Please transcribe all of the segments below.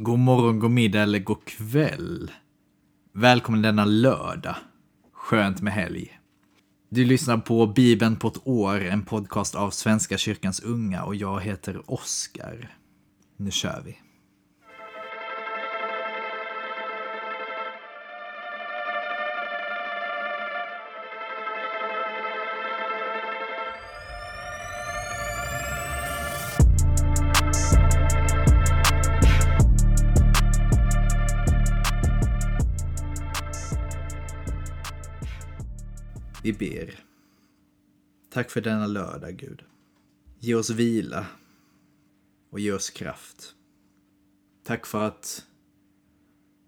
God morgon, god middag eller god kväll. Välkommen denna lördag. Skönt med helg. Du lyssnar på Bibeln på ett år, en podcast av Svenska kyrkans unga och jag heter Oskar. Nu kör vi. Vi ber. Tack för denna lördag, Gud. Ge oss vila och ge oss kraft. Tack för att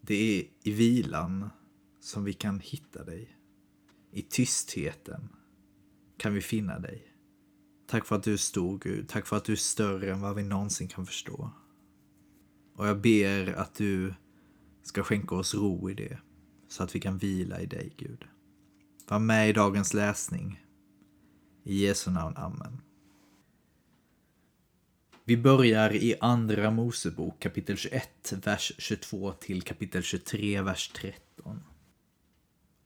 det är i vilan som vi kan hitta dig. I tystheten kan vi finna dig. Tack för att du är stor, Gud. Tack för att du är större än vad vi någonsin kan förstå. Och jag ber att du ska skänka oss ro i det, så att vi kan vila i dig, Gud. Var med i dagens läsning. I Jesu namn, Amen. Vi börjar i Andra Mosebok kapitel 21, vers 22 till kapitel 23, vers 13.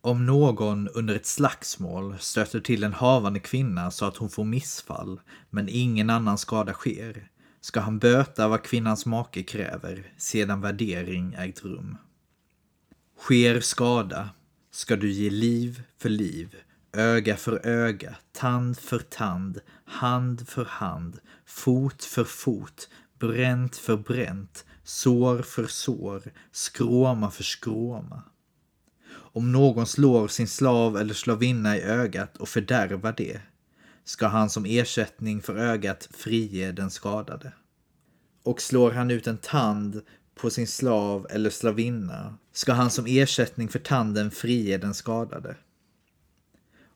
Om någon under ett slagsmål stöter till en havande kvinna så att hon får missfall, men ingen annan skada sker, ska han böta vad kvinnans make kräver sedan värdering ägt rum. Sker skada ska du ge liv för liv, öga för öga, tand för tand, hand för hand, fot för fot, bränt för bränt, sår för sår, skråma för skråma. Om någon slår sin slav eller slavinna i ögat och fördärvar det, ska han som ersättning för ögat frige den skadade. Och slår han ut en tand på sin slav eller slavinna ska han som ersättning för tanden frige den skadade.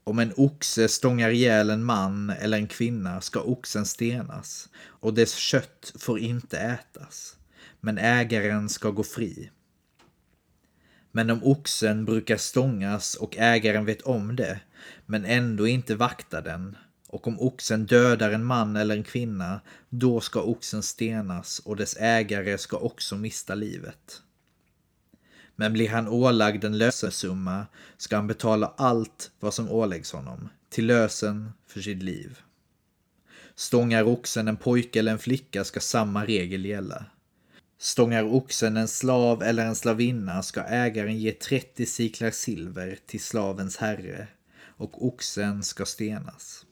Om en oxe stångar ihjäl en man eller en kvinna ska oxen stenas och dess kött får inte ätas, men ägaren ska gå fri. Men om oxen brukar stångas och ägaren vet om det, men ändå inte vaktar den, och om oxen dödar en man eller en kvinna, då ska oxen stenas och dess ägare ska också mista livet. Men blir han ålagd en lösensumma ska han betala allt vad som åläggs honom, till lösen för sitt liv. Stångar oxen en pojke eller en flicka ska samma regel gälla. Stångar oxen en slav eller en slavinna ska ägaren ge 30 siklar silver till slavens herre och oxen ska stenas.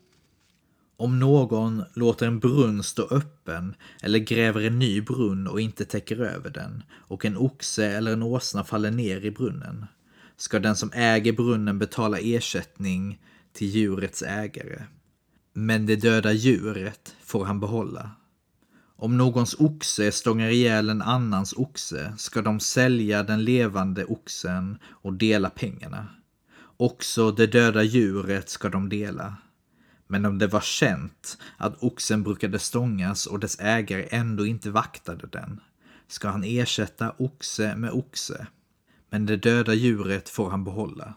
Om någon låter en brunn stå öppen eller gräver en ny brunn och inte täcker över den och en oxe eller en åsna faller ner i brunnen ska den som äger brunnen betala ersättning till djurets ägare. Men det döda djuret får han behålla. Om någons oxe stångar ihjäl en annans oxe ska de sälja den levande oxen och dela pengarna. Också det döda djuret ska de dela. Men om det var känt att oxen brukade stångas och dess ägare ändå inte vaktade den, ska han ersätta oxe med oxe. Men det döda djuret får han behålla.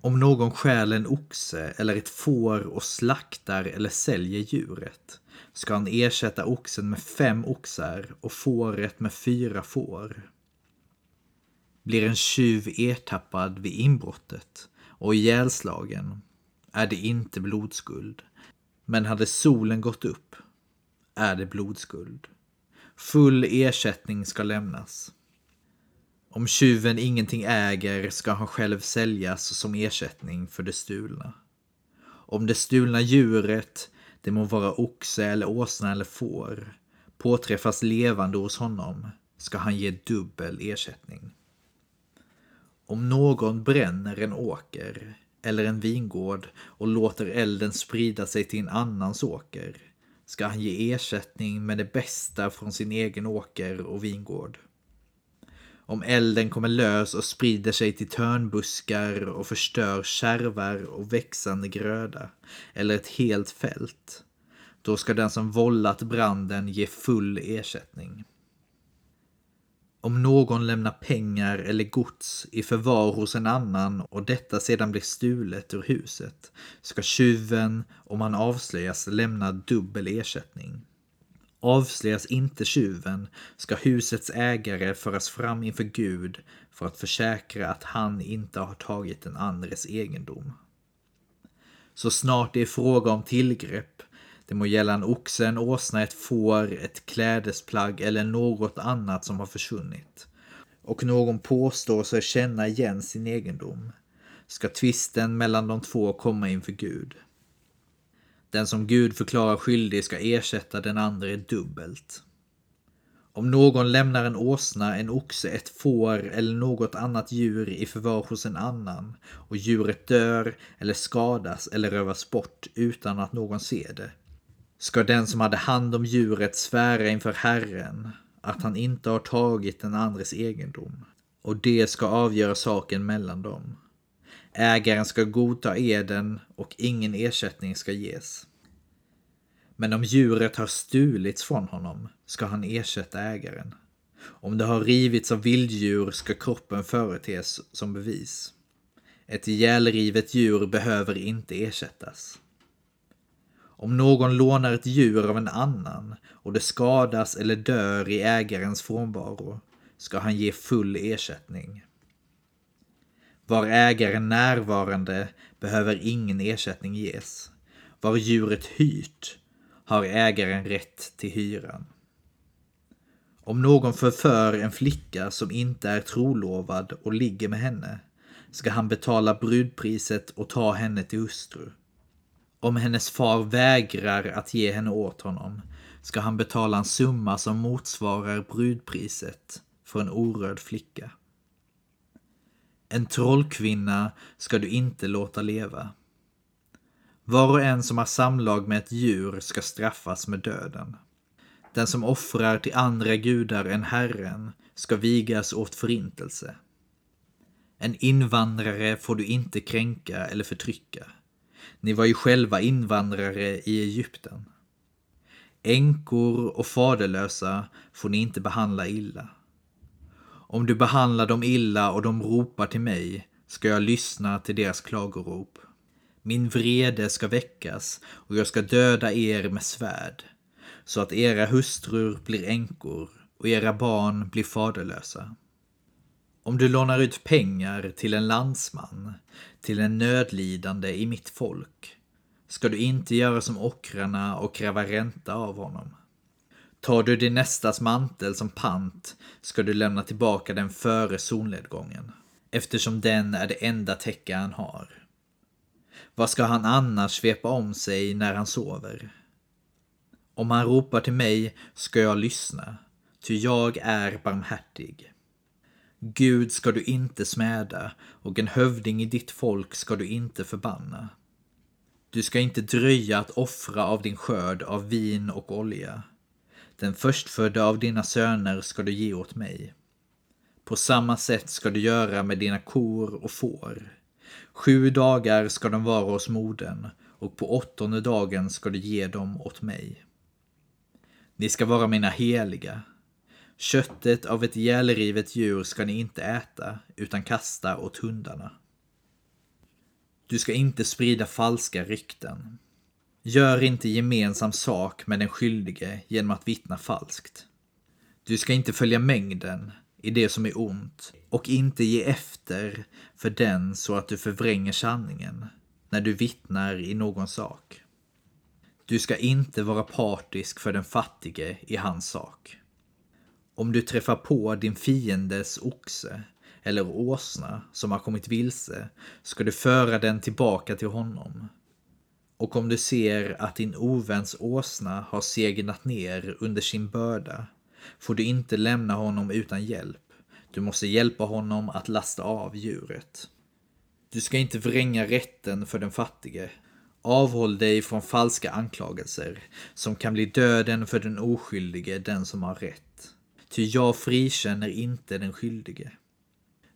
Om någon stjäl en oxe eller ett får och slaktar eller säljer djuret, ska han ersätta oxen med fem oxar och fåret med fyra får. Blir en tjuv ertappad vid inbrottet och ihjälslagen är det inte blodskuld. Men hade solen gått upp är det blodskuld. Full ersättning ska lämnas. Om tjuven ingenting äger ska han själv säljas som ersättning för det stulna. Om det stulna djuret, det må vara oxe eller åsna eller får, påträffas levande hos honom ska han ge dubbel ersättning. Om någon bränner en åker eller en vingård och låter elden sprida sig till en annans åker ska han ge ersättning med det bästa från sin egen åker och vingård. Om elden kommer lös och sprider sig till törnbuskar och förstör kärvar och växande gröda eller ett helt fält, då ska den som vållat branden ge full ersättning. Om någon lämnar pengar eller gods i förvar hos en annan och detta sedan blir stulet ur huset ska tjuven, om han avslöjas, lämna dubbel ersättning. Avslöjas inte tjuven ska husets ägare föras fram inför Gud för att försäkra att han inte har tagit den andres egendom. Så snart det är fråga om tillgrepp, det må gälla en oxe, en åsna, ett får, ett klädesplagg eller något annat som har försvunnit, och någon påstår sig känna igen sin egendom, ska tvisten mellan de två komma inför Gud. Den som Gud förklarar skyldig ska ersätta den andra dubbelt. Om någon lämnar en åsna, en oxe, ett får eller något annat djur i förvar hos en annan och djuret dör eller skadas eller rövas bort utan att någon ser det, ska den som hade hand om djuret svära inför Herren att han inte har tagit den andres egendom och det ska avgöra saken mellan dem. Ägaren ska godta eden och ingen ersättning ska ges. Men om djuret har stulits från honom ska han ersätta ägaren. Om det har rivits av vilddjur ska kroppen företes som bevis. Ett ihjälrivet djur behöver inte ersättas. Om någon lånar ett djur av en annan och det skadas eller dör i ägarens frånvaro ska han ge full ersättning. Var ägaren närvarande behöver ingen ersättning ges. Var djuret hyrt har ägaren rätt till hyran. Om någon förför en flicka som inte är trolovad och ligger med henne ska han betala brudpriset och ta henne till hustru. Om hennes far vägrar att ge henne åt honom ska han betala en summa som motsvarar brudpriset för en orörd flicka. En trollkvinna ska du inte låta leva. Var och en som har samlag med ett djur ska straffas med döden. Den som offrar till andra gudar än Herren ska vigas åt förintelse. En invandrare får du inte kränka eller förtrycka. Ni var ju själva invandrare i Egypten. Änkor och faderlösa får ni inte behandla illa. Om du behandlar dem illa och de ropar till mig ska jag lyssna till deras klagorop. Min vrede ska väckas och jag ska döda er med svärd, så att era hustrur blir änkor och era barn blir faderlösa. Om du lånar ut pengar till en landsman, till en nödlidande i mitt folk, ska du inte göra som ockrarna och kräva ränta av honom. Tar du din nästas mantel som pant ska du lämna tillbaka den före solnedgången, eftersom den är det enda täcke han har. Vad ska han annars svepa om sig när han sover? Om han ropar till mig ska jag lyssna, ty jag är barmhärtig. Gud ska du inte smäda och en hövding i ditt folk ska du inte förbanna. Du ska inte dröja att offra av din skörd av vin och olja. Den förstfödda av dina söner ska du ge åt mig. På samma sätt ska du göra med dina kor och får. Sju dagar ska de vara hos modern och på åttonde dagen ska du ge dem åt mig. Ni ska vara mina heliga. Köttet av ett ihjälrivet djur ska ni inte äta utan kasta åt hundarna. Du ska inte sprida falska rykten. Gör inte gemensam sak med den skyldige genom att vittna falskt. Du ska inte följa mängden i det som är ont och inte ge efter för den så att du förvränger sanningen när du vittnar i någon sak. Du ska inte vara partisk för den fattige i hans sak. Om du träffar på din fiendes oxe eller åsna som har kommit vilse ska du föra den tillbaka till honom. Och om du ser att din oväns åsna har segnat ner under sin börda får du inte lämna honom utan hjälp. Du måste hjälpa honom att lasta av djuret. Du ska inte vränga rätten för den fattige. Avhåll dig från falska anklagelser, som kan bli döden för den oskyldige, den som har rätt. Ty jag frikänner inte den skyldige.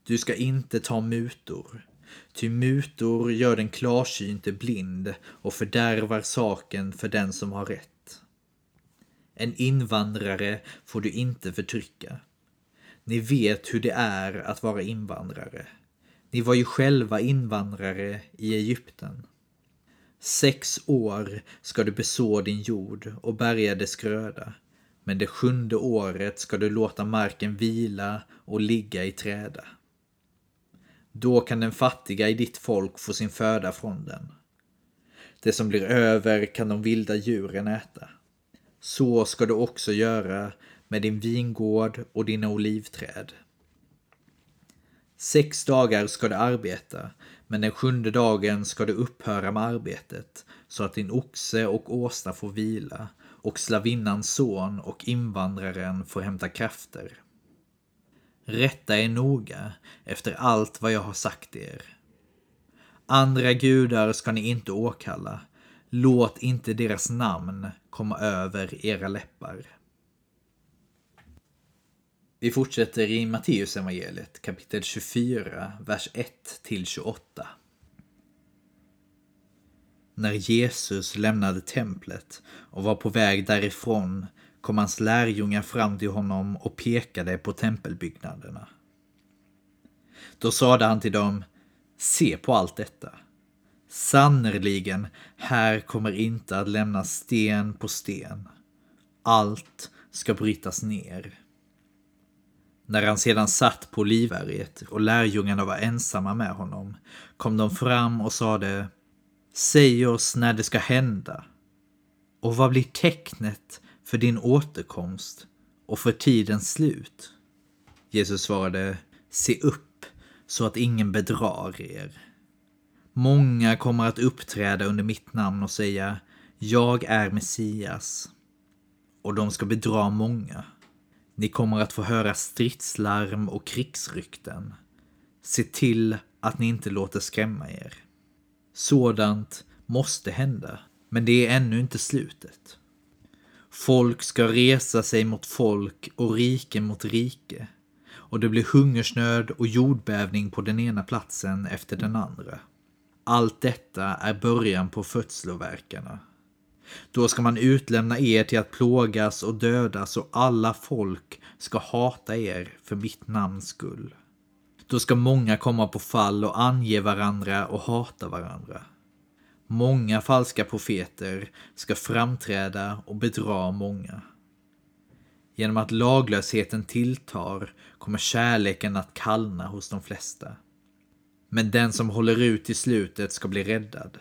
Du ska inte ta mutor. Ty mutor gör den klarsynte blind och fördärvar saken för den som har rätt. En invandrare får du inte förtrycka. Ni vet hur det är att vara invandrare. Ni var ju själva invandrare i Egypten. Sex år ska du beså din jord och bärga dess gröda, men det sjunde året ska du låta marken vila och ligga i träda. Då kan den fattiga i ditt folk få sin föda från den. Det som blir över kan de vilda djuren äta. Så ska du också göra med din vingård och dina olivträd. Sex dagar ska du arbeta, men den sjunde dagen ska du upphöra med arbetet, så att din oxe och åsna får vila, och slavinnans son och invandraren får hämta krafter. Rätta er noga efter allt vad jag har sagt er. Andra gudar ska ni inte åkalla. Låt inte deras namn komma över era läppar. Vi fortsätter i Matteus evangeliet kapitel 24, vers 1 till 28. När Jesus lämnade templet och var på väg därifrån kom hans lärjungar fram till honom och pekade på tempelbyggnaderna. Då sade han till dem, se på allt detta. Sannerligen, här kommer inte att lämnas sten på sten. Allt ska brytas ner. När han sedan satt på Livberget och lärjungarna var ensamma med honom kom de fram och sade Säg oss när det ska hända. Och vad blir tecknet för din återkomst och för tidens slut? Jesus svarade Se upp så att ingen bedrar er. Många kommer att uppträda under mitt namn och säga Jag är Messias. Och de ska bedra många. Ni kommer att få höra stridslarm och krigsrykten. Se till att ni inte låter skrämma er. Sådant måste hända, men det är ännu inte slutet. Folk ska resa sig mot folk och rike mot rike. Och det blir hungersnöd och jordbävning på den ena platsen efter den andra. Allt detta är början på födslovärkarna. Då ska man utlämna er till att plågas och dödas och alla folk ska hata er för mitt namns skull. Då ska många komma på fall och ange varandra och hata varandra. Många falska profeter ska framträda och bedra många. Genom att laglösheten tilltar kommer kärleken att kallna hos de flesta. Men den som håller ut i slutet ska bli räddad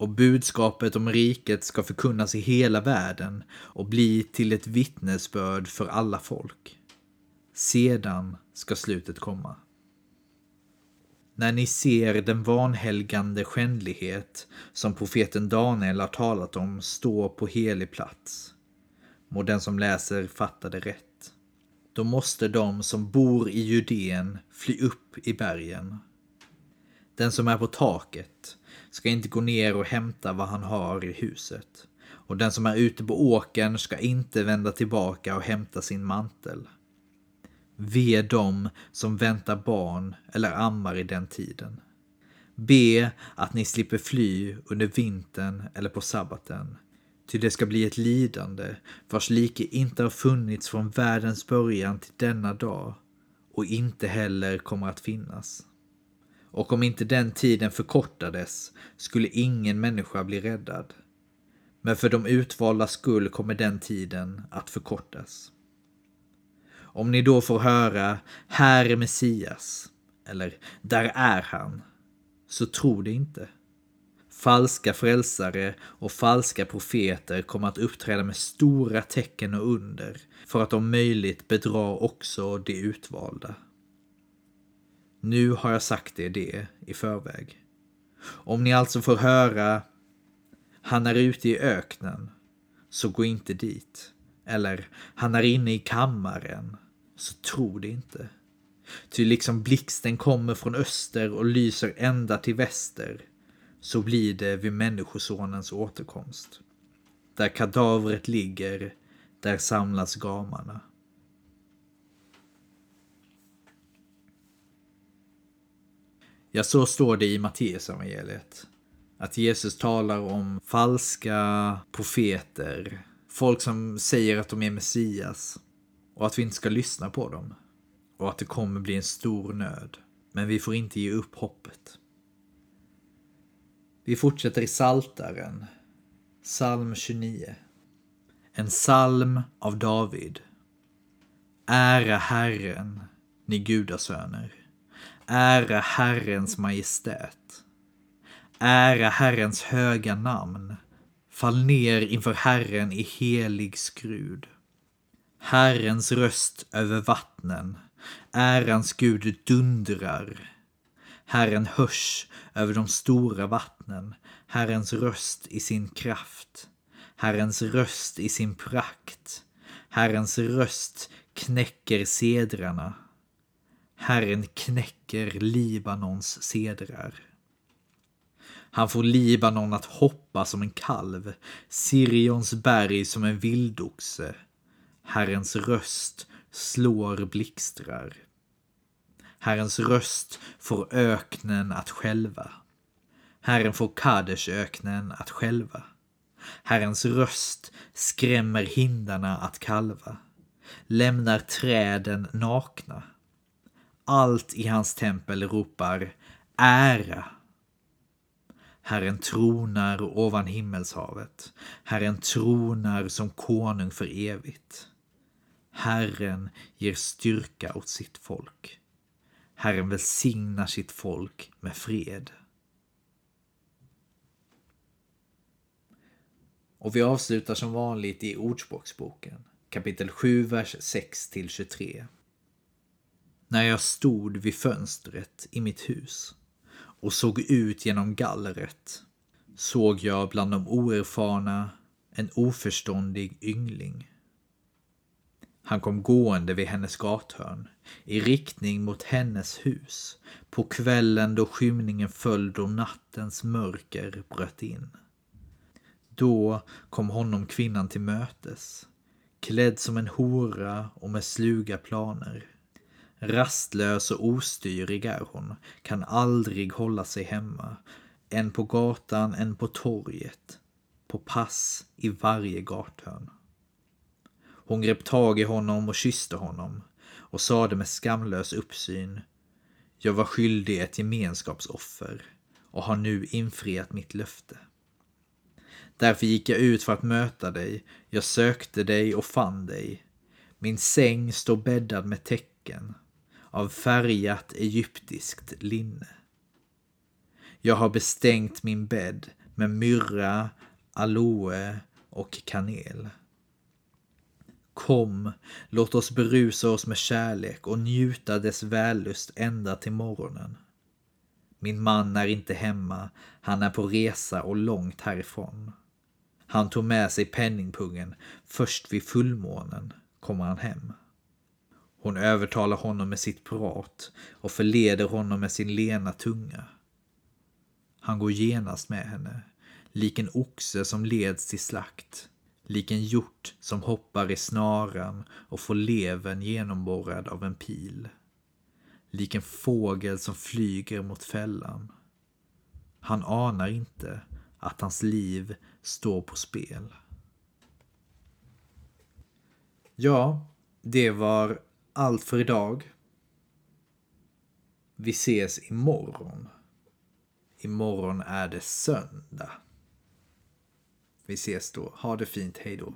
och budskapet om riket ska förkunnas i hela världen och bli till ett vittnesbörd för alla folk. Sedan ska slutet komma. När ni ser den vanhelgande skändlighet som profeten Daniel har talat om stå på helig plats, må den som läser fatta det rätt. Då måste de som bor i Judeen fly upp i bergen. Den som är på taket ska inte gå ner och hämta vad han har i huset. Och den som är ute på åkern ska inte vända tillbaka och hämta sin mantel. Ve dem som väntar barn eller ammar i den tiden. Be att ni slipper fly under vintern eller på sabbaten. Ty det ska bli ett lidande vars like inte har funnits från världens början till denna dag och inte heller kommer att finnas och om inte den tiden förkortades skulle ingen människa bli räddad. Men för de utvalda skull kommer den tiden att förkortas. Om ni då får höra Här är Messias eller Där är han, så tro det inte. Falska frälsare och falska profeter kommer att uppträda med stora tecken och under för att om möjligt bedra också de utvalda. Nu har jag sagt er det i förväg. Om ni alltså får höra han är ute i öknen, så gå inte dit. Eller han är inne i kammaren, så tro det inte. Ty liksom blixten kommer från öster och lyser ända till väster, så blir det vid Människosonens återkomst. Där kadavret ligger, där samlas gamarna. Ja, så står det i Matteusevangeliet. Att Jesus talar om falska profeter, folk som säger att de är Messias och att vi inte ska lyssna på dem. Och att det kommer bli en stor nöd. Men vi får inte ge upp hoppet. Vi fortsätter i Saltaren, psalm 29. En psalm av David. Ära Herren, ni gudasöner. Ära Herrens majestät. Ära Herrens höga namn. Fall ner inför Herren i helig skrud. Herrens röst över vattnen. Ärans Gud dundrar. Herren hörs över de stora vattnen. Herrens röst i sin kraft. Herrens röst i sin prakt. Herrens röst knäcker sedrarna. Herren knäcker Libanons sedrar. Han får Libanon att hoppa som en kalv, Sirions berg som en vildoxe. Herrens röst slår blixtrar. Herrens röst får öknen att skälva. Herren får Kadeshöknen att skälva. Herrens röst skrämmer hindarna att kalva, lämnar träden nakna. Allt i hans tempel ropar ära. Herren tronar ovan himmelshavet. Herren tronar som konung för evigt. Herren ger styrka åt sitt folk. Herren välsignar sitt folk med fred. Och vi avslutar som vanligt i Ordspråksboken, kapitel 7, vers 6 till 23. När jag stod vid fönstret i mitt hus och såg ut genom gallret såg jag bland de oerfarna en oförståndig yngling. Han kom gående vid hennes gathörn i riktning mot hennes hus på kvällen då skymningen föll då nattens mörker bröt in. Då kom honom kvinnan till mötes, klädd som en hora och med sluga planer. Rastlös och ostyrig är hon, kan aldrig hålla sig hemma, en på gatan, en på torget, på pass i varje gathörn. Hon grep tag i honom och kysste honom och sade med skamlös uppsyn Jag var skyldig ett gemenskapsoffer och har nu infriat mitt löfte. Därför gick jag ut för att möta dig. Jag sökte dig och fann dig. Min säng står bäddad med tecken av färgat egyptiskt linne. Jag har bestängt min bädd med myrra, aloe och kanel. Kom, låt oss berusa oss med kärlek och njuta dess vällust ända till morgonen. Min man är inte hemma, han är på resa och långt härifrån. Han tog med sig penningpungen. Först vid fullmånen kommer han hem. Hon övertalar honom med sitt prat och förleder honom med sin lena tunga. Han går genast med henne, lik en oxe som leds till slakt, lik en hjort som hoppar i snaran och får levern genomborrad av en pil, lik en fågel som flyger mot fällan. Han anar inte att hans liv står på spel. Ja, det var allt för idag. Vi ses imorgon. Imorgon är det söndag. Vi ses då. Ha det fint. Hej då.